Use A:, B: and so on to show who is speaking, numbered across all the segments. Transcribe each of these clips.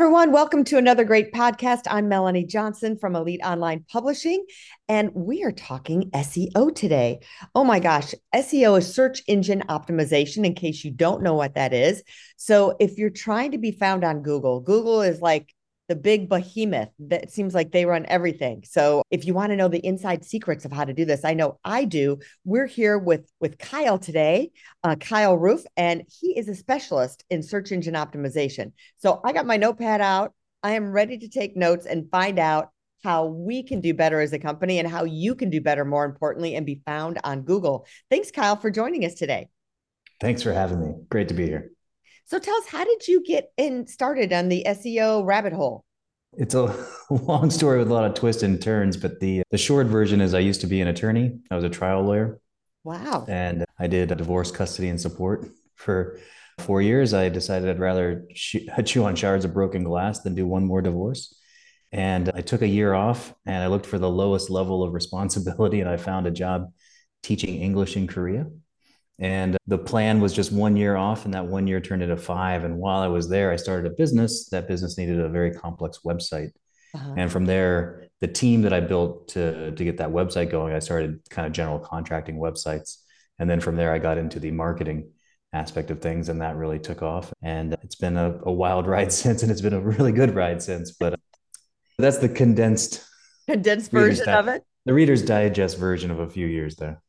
A: Everyone, welcome to another great podcast. I'm Melanie Johnson from Elite Online Publishing, and we are talking SEO today. Oh my gosh, SEO is search engine optimization, in case you don't know what that is. So, if you're trying to be found on Google, Google is like the big behemoth that seems like they run everything. So if you want to know the inside secrets of how to do this, I know I do. We're here with with Kyle today, uh, Kyle Roof, and he is a specialist in search engine optimization. So I got my notepad out. I am ready to take notes and find out how we can do better as a company and how you can do better, more importantly, and be found on Google. Thanks, Kyle, for joining us today.
B: Thanks for having me. Great to be here.
A: So tell us, how did you get in started on the SEO rabbit hole?
B: It's a long story with a lot of twists and turns, but the the short version is I used to be an attorney. I was a trial lawyer.
A: Wow.
B: And I did divorce custody and support for four years. I decided I'd rather chew on shards of broken glass than do one more divorce. And I took a year off and I looked for the lowest level of responsibility and I found a job teaching English in Korea. And the plan was just one year off, and that one year turned into five. And while I was there, I started a business. That business needed a very complex website. Uh-huh. And from there, the team that I built to, to get that website going, I started kind of general contracting websites. And then from there, I got into the marketing aspect of things, and that really took off. And it's been a, a wild ride since, and it's been a really good ride since. But that's the condensed
A: condensed version of it.
B: The Reader's Digest version of a few years there.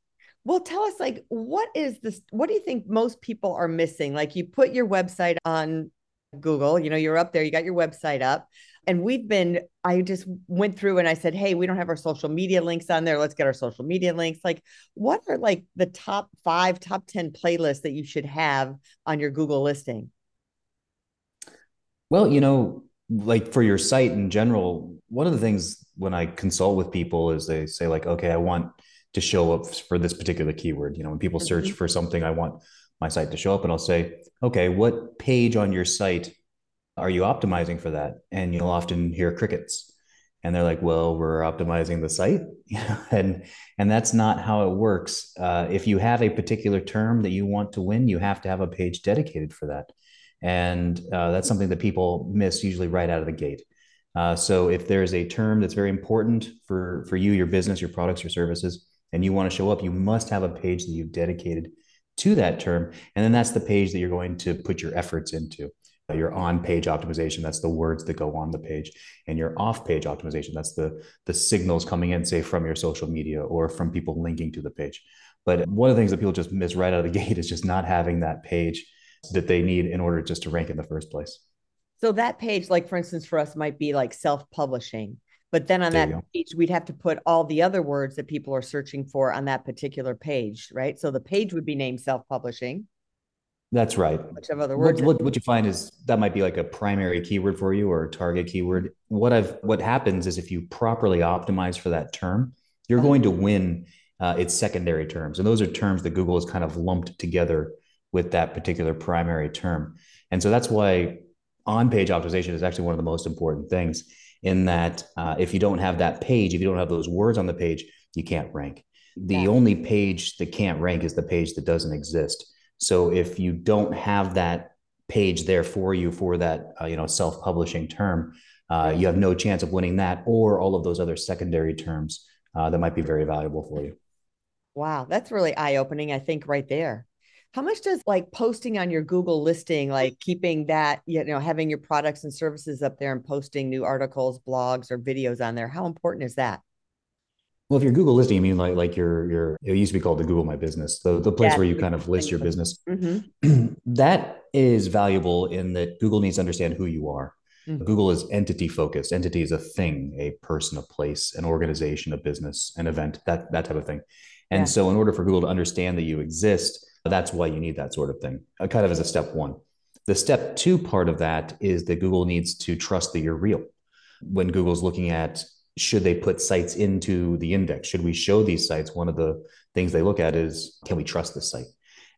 A: Well, tell us like what is this what do you think most people are missing? Like you put your website on Google, you know, you're up there, you got your website up. And we've been I just went through and I said, "Hey, we don't have our social media links on there. Let's get our social media links." Like what are like the top 5, top 10 playlists that you should have on your Google listing?
B: Well, you know, like for your site in general, one of the things when I consult with people is they say like, "Okay, I want to show up for this particular keyword. You know, when people search mm-hmm. for something, I want my site to show up, and I'll say, okay, what page on your site are you optimizing for that? And you'll often hear crickets, and they're like, well, we're optimizing the site, and and that's not how it works. Uh, if you have a particular term that you want to win, you have to have a page dedicated for that, and uh, that's something that people miss usually right out of the gate. Uh, so if there's a term that's very important for for you, your business, your products, your services, and you want to show up, you must have a page that you've dedicated to that term. And then that's the page that you're going to put your efforts into. Uh, your on-page optimization, that's the words that go on the page. And your off-page optimization, that's the, the signals coming in, say, from your social media or from people linking to the page. But one of the things that people just miss right out of the gate is just not having that page that they need in order just to rank in the first place.
A: So that page, like for instance, for us might be like self-publishing but then on there that page, we'd have to put all the other words that people are searching for on that particular page, right? So the page would be named self-publishing.
B: That's right.
A: Which of other words?
B: What, what, what, you find is that might be like a primary keyword for you or a target keyword. What I've what happens is if you properly optimize for that term, you're uh-huh. going to win uh, its secondary terms, and those are terms that Google has kind of lumped together with that particular primary term. And so that's why on-page optimization is actually one of the most important things in that uh, if you don't have that page, if you don't have those words on the page, you can't rank. The yeah. only page that can't rank is the page that doesn't exist. So if you don't have that page there for you for that uh, you know self-publishing term, uh, you have no chance of winning that or all of those other secondary terms uh, that might be very valuable for you.
A: Wow, that's really eye-opening. I think right there. How much does like posting on your Google listing, like keeping that, you know, having your products and services up there and posting new articles, blogs, or videos on there, how important is that?
B: Well, if you're Google listing, you mean like like your your it used to be called the Google My Business, the, the place yeah, where you kind of list your business. Mm-hmm. that is valuable in that Google needs to understand who you are. Mm-hmm. Google is entity focused. Entity is a thing, a person, a place, an organization, a business, an event, that that type of thing. And yeah. so, in order for Google to understand that you exist, that's why you need that sort of thing, uh, kind of as a step one. The step two part of that is that Google needs to trust that you're real. When Google's looking at should they put sites into the index, should we show these sites? One of the things they look at is can we trust the site?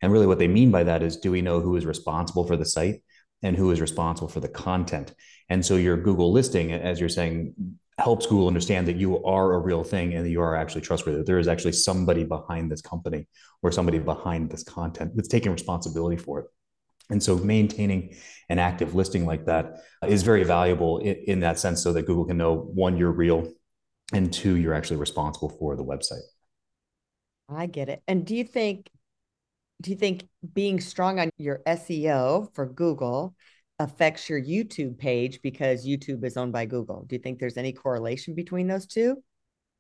B: And really, what they mean by that is do we know who is responsible for the site and who is responsible for the content? And so, your Google listing, as you're saying, helps Google understand that you are a real thing and that you are actually trustworthy. That there is actually somebody behind this company or somebody behind this content that's taking responsibility for it. And so maintaining an active listing like that is very valuable in, in that sense so that Google can know one, you're real, and two, you're actually responsible for the website.
A: I get it. And do you think do you think being strong on your SEO for Google affects your YouTube page because YouTube is owned by Google? Do you think there's any correlation between those two?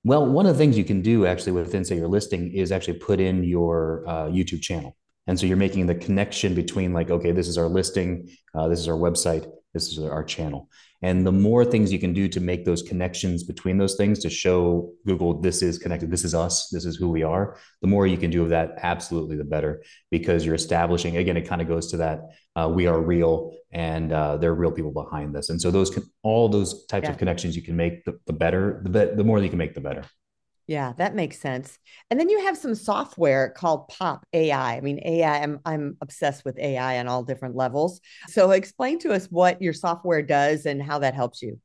B: Well, one of the things you can do actually within, say, your listing is actually put in your uh, YouTube channel. And so you're making the connection between, like, okay, this is our listing, uh, this is our website, this is our channel. And the more things you can do to make those connections between those things to show Google this is connected, this is us, this is who we are, the more you can do of that, absolutely the better because you're establishing, again, it kind of goes to that uh, we are real and uh, there are real people behind this. And so those can, all those types yeah. of connections you can make, the, the better, the, be- the more you can make, the better.
A: Yeah, that makes sense. And then you have some software called Pop AI. I mean, AI, I'm I'm obsessed with AI on all different levels. So explain to us what your software does and how that helps you.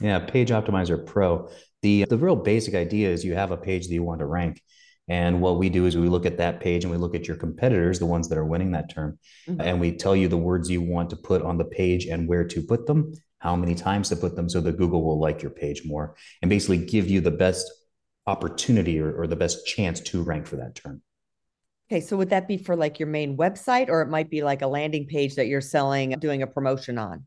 B: Yeah, Page Optimizer Pro. The the real basic idea is you have a page that you want to rank. And what we do is we look at that page and we look at your competitors, the ones that are winning that term, mm-hmm. and we tell you the words you want to put on the page and where to put them, how many times to put them so that Google will like your page more and basically give you the best opportunity or, or the best chance to rank for that term.
A: Okay, so would that be for like your main website, or it might be like a landing page that you're selling, doing a promotion on?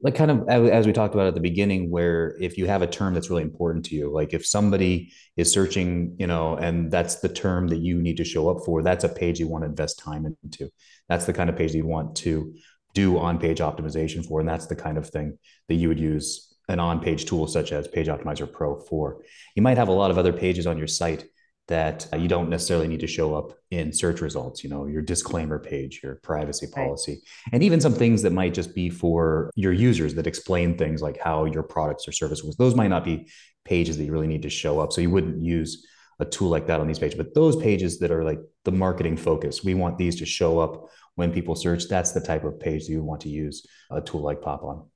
B: Like kind of as we talked about at the beginning, where if you have a term that's really important to you, like if somebody is searching, you know, and that's the term that you need to show up for, that's a page you want to invest time into. That's the kind of page you want to do on page optimization for, and that's the kind of thing that you would use an on-page tool such as Page Optimizer Pro for. You might have a lot of other pages on your site that uh, you don't necessarily need to show up in search results, you know, your disclaimer page, your privacy policy, right. and even some things that might just be for your users that explain things like how your products or services. Those might not be pages that you really need to show up. So you wouldn't use a tool like that on these pages, but those pages that are like the marketing focus, we want these to show up when people search. That's the type of page that you want to use a tool like Pop on.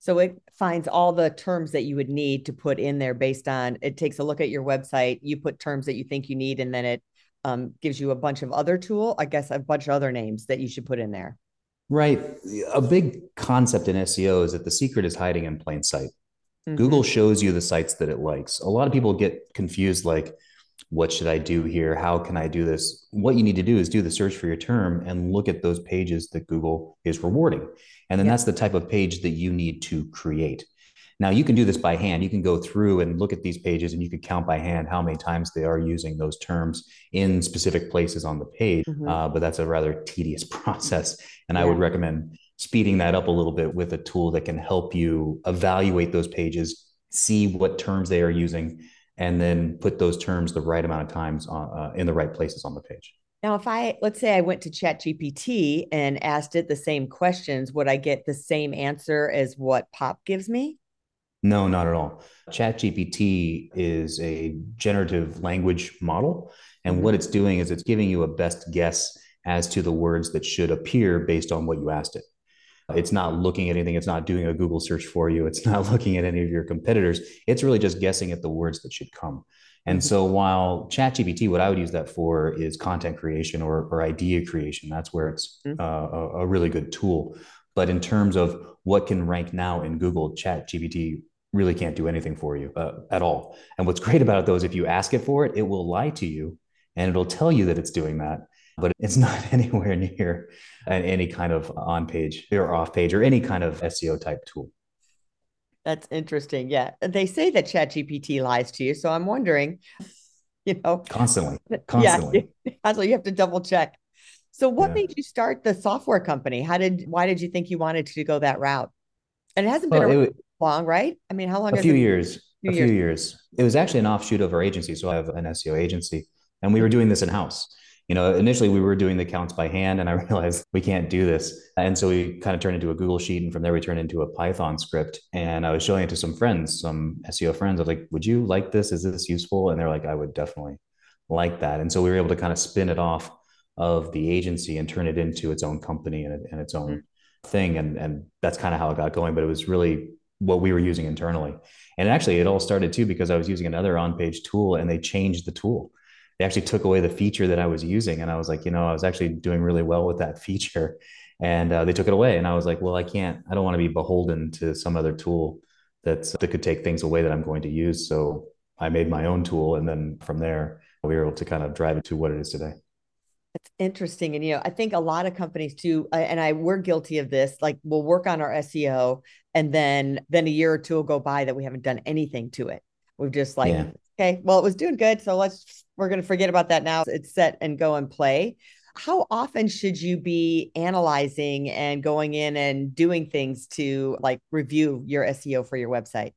A: So it finds all the terms that you would need to put in there based on it takes a look at your website, you put terms that you think you need, and then it um, gives you a bunch of other tool, I guess a bunch of other names that you should put in there.
B: Right. A big concept in SEO is that the secret is hiding in plain sight. Mm-hmm. Google shows you the sites that it likes. A lot of people get confused like, what should I do here? How can I do this? What you need to do is do the search for your term and look at those pages that Google is rewarding. And then yeah. that's the type of page that you need to create. Now you can do this by hand. You can go through and look at these pages and you could count by hand how many times they are using those terms in specific places on the page. Mm-hmm. Uh, but that's a rather tedious process. And yeah. I would recommend speeding that up a little bit with a tool that can help you evaluate those pages, see what terms they are using, and then put those terms the right amount of times on, uh, in the right places on the page.
A: Now, if I let's say I went to ChatGPT and asked it the same questions, would I get the same answer as what Pop gives me?
B: No, not at all. ChatGPT is a generative language model. And mm-hmm. what it's doing is it's giving you a best guess as to the words that should appear based on what you asked it. It's not looking at anything. It's not doing a Google search for you. It's not looking at any of your competitors. It's really just guessing at the words that should come. And mm-hmm. so while ChatGPT, what I would use that for is content creation or, or idea creation. That's where it's mm-hmm. uh, a, a, really good tool. But in terms of what can rank now in Google, ChatGPT really can't do anything for you uh, at all. And what's great about it though is if you ask it for it, it will lie to you and it'll tell you that it's doing that but it's not anywhere near any kind of on page or off page or any kind of SEO type tool.
A: That's interesting. Yeah. They say that ChatGPT lies to you. So I'm wondering, you know,
B: constantly, constantly.
A: Yeah. So you have to double check. So what yeah. made you start the software company? How did, why did you think you wanted to go that route? And it hasn't been well, it, long, right? I mean, how long?
B: A few years. A few years. years. It was actually an offshoot of our agency. So I have an SEO agency and we hmm. were doing this in house you know, initially we were doing the counts by hand and I realized we can't do this. And so we kind of turned into a Google sheet and from there we turned into a Python script. And I was showing it to some friends, some SEO friends. I was like, would you like this? Is this useful? And they're like, I would definitely like that. And so we were able to kind of spin it off of the agency and turn it into its own company and, and its own hmm. thing. And, and that's kind of how it got going. But it was really what we were using internally. And actually, it all started too because I was using another on page tool and they changed the tool they actually took away the feature that I was using. And I was like, you know, I was actually doing really well with that feature. And uh, they took it away. And I was like, well, I can't, I don't want to be beholden to some other tool that's, that could take things away that I'm going to use. So I made my own tool. And then from there, we were able to kind of drive it to what it is today.
A: It's interesting. And, you know, I think a lot of companies too, and I, we're guilty of this, like we'll work on our SEO and then, then a year or two will go by that we haven't done anything to it. We've just like, yeah. Okay, well, it was doing good. So let's, we're going to forget about that now. It's set and go and play. How often should you be analyzing and going in and doing things to like review your SEO for your website?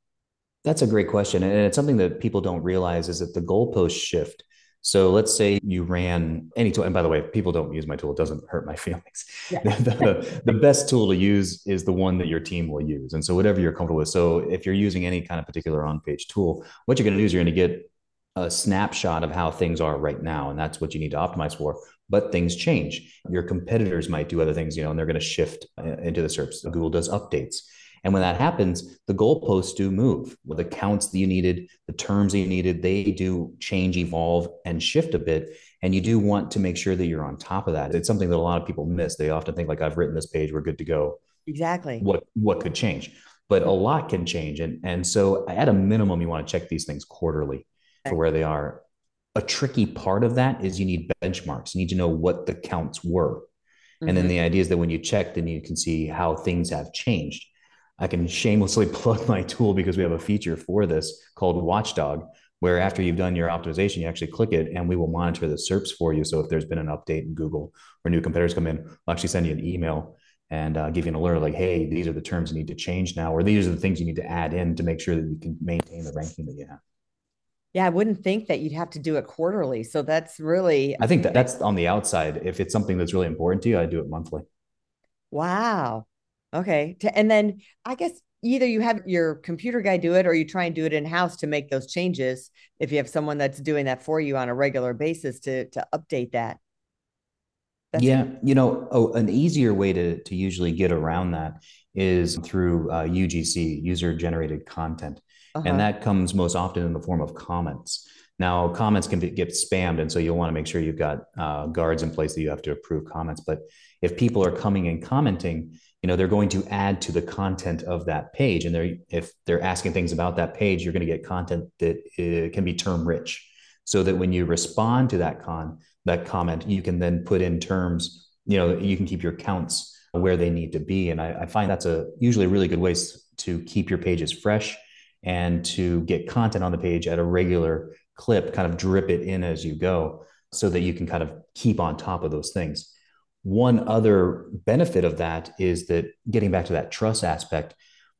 B: That's a great question. And it's something that people don't realize is that the goalposts shift. So let's say you ran any tool. And by the way, people don't use my tool. It doesn't hurt my feelings. Yeah. the, the best tool to use is the one that your team will use. And so whatever you're comfortable with. So if you're using any kind of particular on-page tool, what you're going to do is you're going to get a snapshot of how things are right now. And that's what you need to optimize for. But things change. Your competitors might do other things, you know, and they're going to shift uh, into the SERPs. Google does updates. And when that happens, the goalposts do move. With the counts that you needed, the terms that you needed, they do change, evolve, and shift a bit. And you do want to make sure that you're on top of that. It's something that a lot of people miss. They often think like, I've written this page, we're good to go.
A: Exactly.
B: What what could change? But a lot can change. And, and so at a minimum, you want to check these things quarterly for where they are. A tricky part of that is you need benchmarks. You need to know what the counts were. Mm-hmm. And then mm-hmm. the idea is that when you check, then you can see how things have changed. I can shamelessly plug my tool because we have a feature for this called Watchdog, where after you've done your optimization, you actually click it and we will monitor the SERPs for you. So if there's been an update in Google or new competitors come in, we'll actually send you an email and uh, give you an alert like, hey, these are the terms you need to change now, or these are the things you need to add in to make sure that you can maintain the ranking that you have.
A: Yeah, I wouldn't think that you'd have to do it quarterly. So that's really.
B: I think that that's on the outside. If it's something that's really important to you, I do it monthly.
A: Wow. Okay. And then I guess either you have your computer guy do it or you try and do it in house to make those changes if you have someone that's doing that for you on a regular basis to to update that.
B: That's yeah, you know, oh, an easier way to to usually get around that is through uh, UGC, user generated content, uh-huh. and that comes most often in the form of comments. Now, comments can be, get spammed, and so you'll want to make sure you've got uh, guards in place that you have to approve comments. But if people are coming and commenting, you know they're going to add to the content of that page. And they're if they're asking things about that page you're going to get content that uh, can be term rich. So that when you respond to that con that comment you can then put in terms you know you can keep your counts where they need to be. And i, I find that's a usually a really good way to keep your pages fresh and to get content on the page at a regular clip kind of drip it in as you go so that you can kind of keep on top of those things one other benefit of that is that getting back to that trust aspect,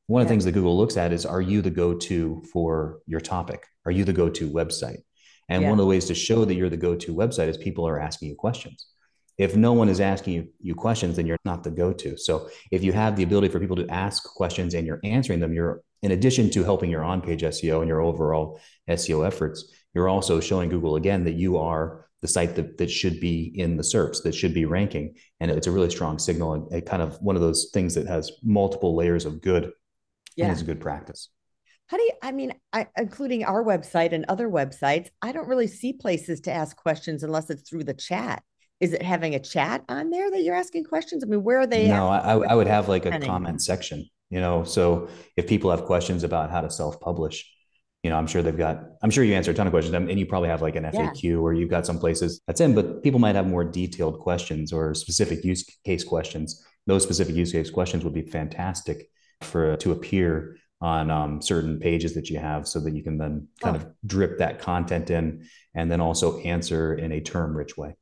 B: one of the things that Google looks at is are you the go to for your topic? Are you the go to website? And yeah. one of the ways to show that you're the go to website is people are asking you questions. If no one is asking you, you questions, then you're not the go to. So if you have the ability for people to ask questions and you're answering them, you're in addition to helping your on page SEO and your overall SEO efforts, you're also showing Google again that you are the site that, that should be in the SERPs, that should be ranking. And it's a really strong signal and it kind of one of those things that has multiple layers of good yeah. and is a good practice.
A: How do you, I mean, I, including our website and other websites, I don't really see places to ask questions unless it's through the chat. Is it having a chat on there that you're asking questions? I mean, where are they?
B: No, I, I would have like a comment section, you know, so if people have questions about how to self publish, you know, I'm sure they've got, I'm sure you answer a ton of questions and you probably have like an FAQ yeah. or you've got some places that's in, but people might have more detailed questions or specific use case questions. Those specific use case questions would be fantastic for to appear on um, certain pages that you have so that you can then kind oh. of drip that content in and then also answer in a term rich way.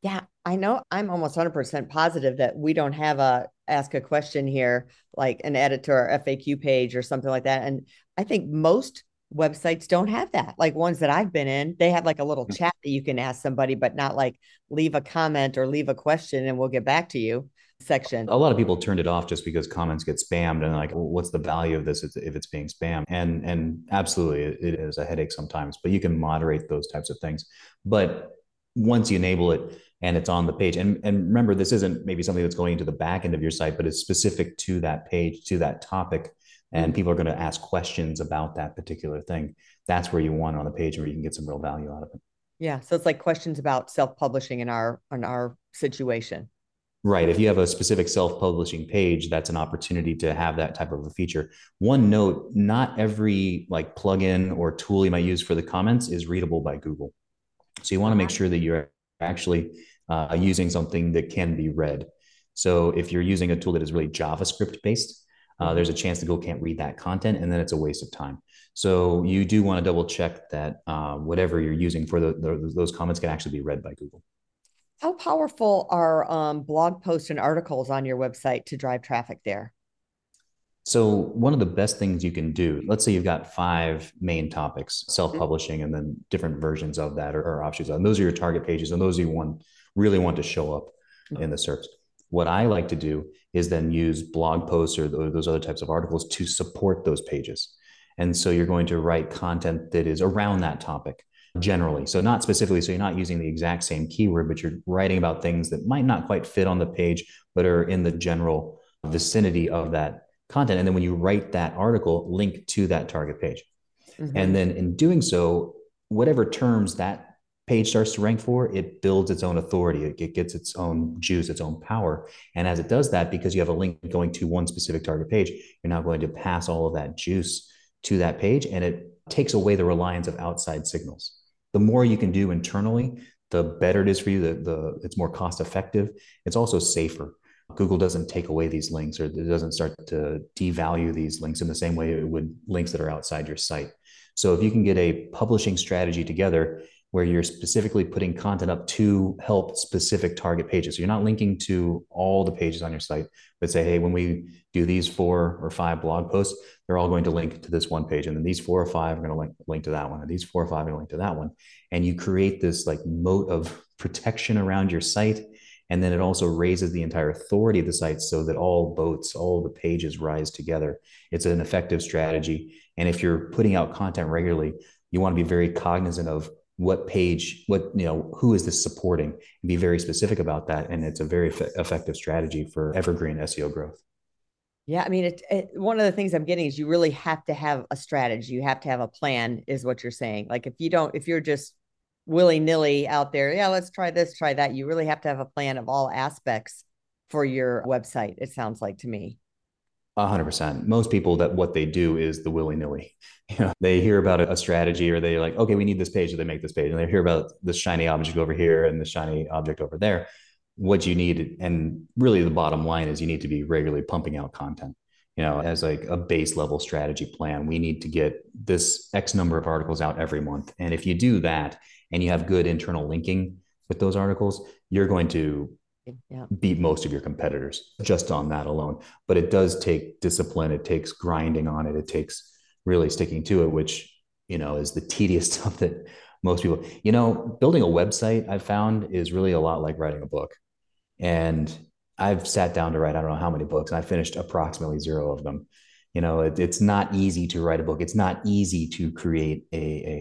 A: Yeah, I know I'm almost 100% positive that we don't have a ask a question here, like an editor FAQ page or something like that. And I think most websites don't have that. Like ones that I've been in, they have like a little mm. chat that you can ask somebody, but not like leave a comment or leave a question and we'll get back to you section.
B: A lot of people turned it off just because comments get spammed and like, well, what's the value of this if it's being spammed? And and absolutely, it is a headache sometimes. But you can moderate those types of things. But once you enable it and it's on the page, and and remember, this isn't maybe something that's going into the back end of your site, but it's specific to that page, to that topic and people are going to ask questions about that particular thing. That's where you want it on the page where you can get some real value out of it.
A: Yeah. So it's like questions about self-publishing in our in our situation.
B: Right. If you have a specific self-publishing page, that's an opportunity to have that type of a feature. One note, not every like plugin or tool you might use for the comments is readable by Google. So you want to make sure that you're actually uh, using something that can be read. So if you're using a tool that is really JavaScript based, uh, there's a chance that Google can't read that content, and then it's a waste of time. So you do want to double check that uh, whatever you're using for the, the, those comments can actually be read by Google.
A: How powerful are um, blog posts and articles on your website to drive traffic there?
B: So, one of the best things you can do, let's say you've got five main topics, self-publishing, and then different versions of that or, or offshoots. And those are your target pages, and those you want really want to show up in the search. What I like to do is then use blog posts or those other types of articles to support those pages. And so you're going to write content that is around that topic generally. So not specifically, so you're not using the exact same keyword, but you're writing about things that might not quite fit on the page, but are in the general vicinity of that content. And then when you write that article, link to that target page. Mm-hmm. And then in doing so, whatever terms that page starts to rank for, it builds its own authority. It, gets its own juice, its own power. And as it does that, because you have a link going to one specific target page, you're now going to pass all of that juice to that page and it takes away the reliance of outside signals the more you can do internally, the better it is for you. The, the it's more cost effective. It's also safer. Google doesn't take away these links or it doesn't start to devalue these links in the same way it would links that are outside your site. So if you can get a publishing strategy together where you're specifically putting content up to help specific target pages. So you're not linking to all the pages on your site, but say, hey, when we do these four or five blog posts, they're all going to link to this one page. And then these four or five are going to link, link to that one. And these four or five are going to link to that one. And you create this like moat of protection around your site. And then it also raises the entire authority of the site so that all boats, all the pages rise together. It's an effective strategy. And if you're putting out content regularly, you want to be very cognizant of what page, what, you know, who is this supporting and be very specific about that. And it's a very effective strategy for evergreen SEO growth.
A: Yeah, I mean, it, it, one of the things I'm getting is you really have to have a strategy. You have to have a plan, is what you're saying. Like if you don't, if you're just willy nilly out there, yeah, let's try this, try that. You really have to have a plan of all aspects for your website. It sounds like to me
B: hundred percent. Most people that what they do is the willy nilly. You know, they hear about a strategy or they're like, okay, we need this page, so they make this page, and they hear about this shiny object over here and the shiny object over there. What you need, and really the bottom line is, you need to be regularly pumping out content. You know, as like a base level strategy plan, we need to get this X number of articles out every month. And if you do that, and you have good internal linking with those articles, you're going to yeah. beat most of your competitors just on that alone. But it does take discipline. It takes grinding on it. It takes really sticking to it, which, you know, is the tedious stuff that most people, you know, building a website I've found is really a lot like writing a book. And I've sat down to write, I don't know how many books, and I finished approximately zero of them you know it, it's not easy to write a book. It's not easy to create a,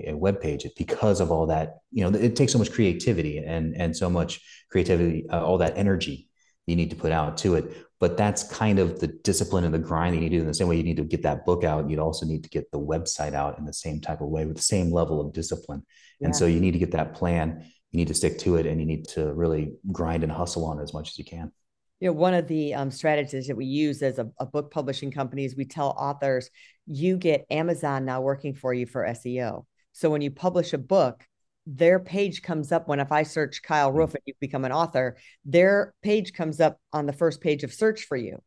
B: a, a web page because of all that you know it takes so much creativity and and so much creativity uh, all that energy you need to put out to it. But that's kind of the discipline and the grind that you need to do in the same way you need to get that book out. You'd also need to get the website out in the same type of way with the same level of discipline. Yeah. and so you need to get that plan. You need to stick to it and you need to really grind and hustle on it as much as you can
A: you know one of the um, strategies that we use as a, a, book publishing company is we tell authors you get amazon now working for you for seo so when you publish a book their page comes up when if i search kyle roof and you become an author their page comes up on the first page of search for you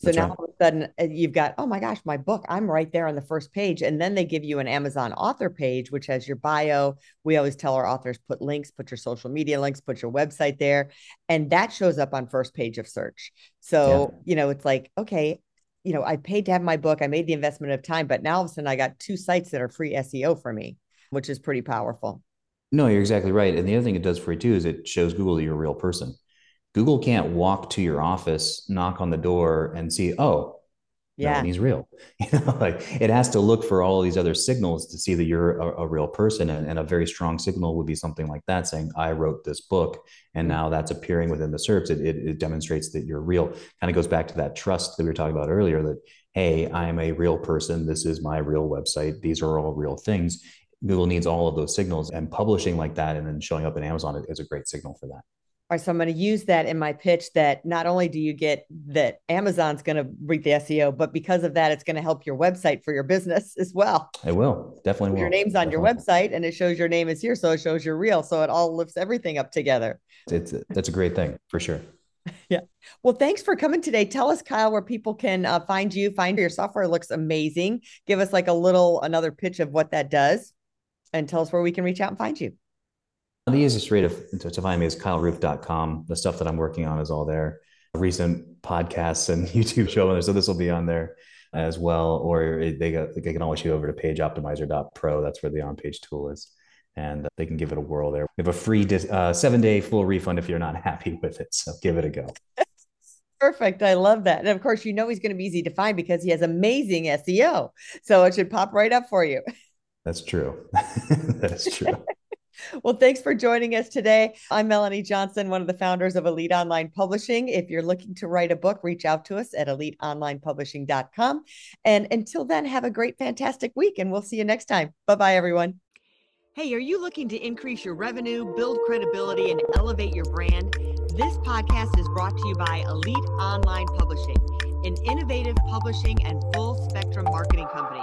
A: so That's now right. all of a sudden uh, you've got, oh my gosh, my book, I'm right there on the first page. And then they give you an Amazon author page, which has your bio. We always tell our authors put links, put your social media links, put your website there. And that shows up on first page of search. So, yeah. you know, it's like, okay, you know, I paid to have my book, I made the investment of time, but now all of a sudden I got two sites that are free SEO for me, which is pretty powerful.
B: No, you're exactly right. And the other thing it does for you too is it shows Google that you're a real person. Google can't walk to your office, knock on the door, and see, oh, yeah, he's real. You know, like it has to look for all these other signals to see that you're a, a real person. And, and, a very strong signal would be something like that, saying, "I wrote this book," and mm-hmm. now that's appearing within the SERPs. It, it, it demonstrates that you're real. Kind of goes back to that trust that we were talking about earlier. That hey, I'm a real person. This is my real website. These are all real things Google needs all of those signals, and publishing like that and then showing up in Amazon is a great signal for that.
A: All right, so I'm going to use that in my pitch that not only do you get that Amazon's going to read the SEO, but because of that, it's going to help your website for your business as well.
B: It will definitely. Will.
A: Your name's on
B: definitely.
A: your website, and it shows your name is here, so it shows you're real. So it all lifts everything up together.
B: It's that's a great thing for sure.
A: Yeah. Well, thanks for coming today. Tell us, Kyle, where people can uh, find you. Find your software looks amazing. Give us like a little another pitch of what that does, and tell us where we can reach out and find you.
B: The easiest way to, to find me is kyleroof.com. The stuff that I'm working on is all there. Recent podcasts and YouTube show on there. So this will be on there as well. Or they, they can always shoot over to pageoptimizer.pro. That's where the on page tool is. And they can give it a whirl there. We have a free uh, seven day full refund if you're not happy with it. So give it a go.
A: Perfect. I love that. And of course, you know he's going to be easy to find because he has amazing SEO. So it should pop right up for you.
B: That's true. that is true.
A: Well, thanks for joining us today. I'm Melanie Johnson, one of the founders of Elite Online Publishing. If you're looking to write a book, reach out to us at eliteonlinepublishing.com. And until then, have a great, fantastic week, and we'll see you next time. Bye bye, everyone. Hey, are you looking to increase your revenue, build credibility, and elevate your brand? This podcast is brought to you by Elite Online Publishing, an innovative publishing and full spectrum marketing company.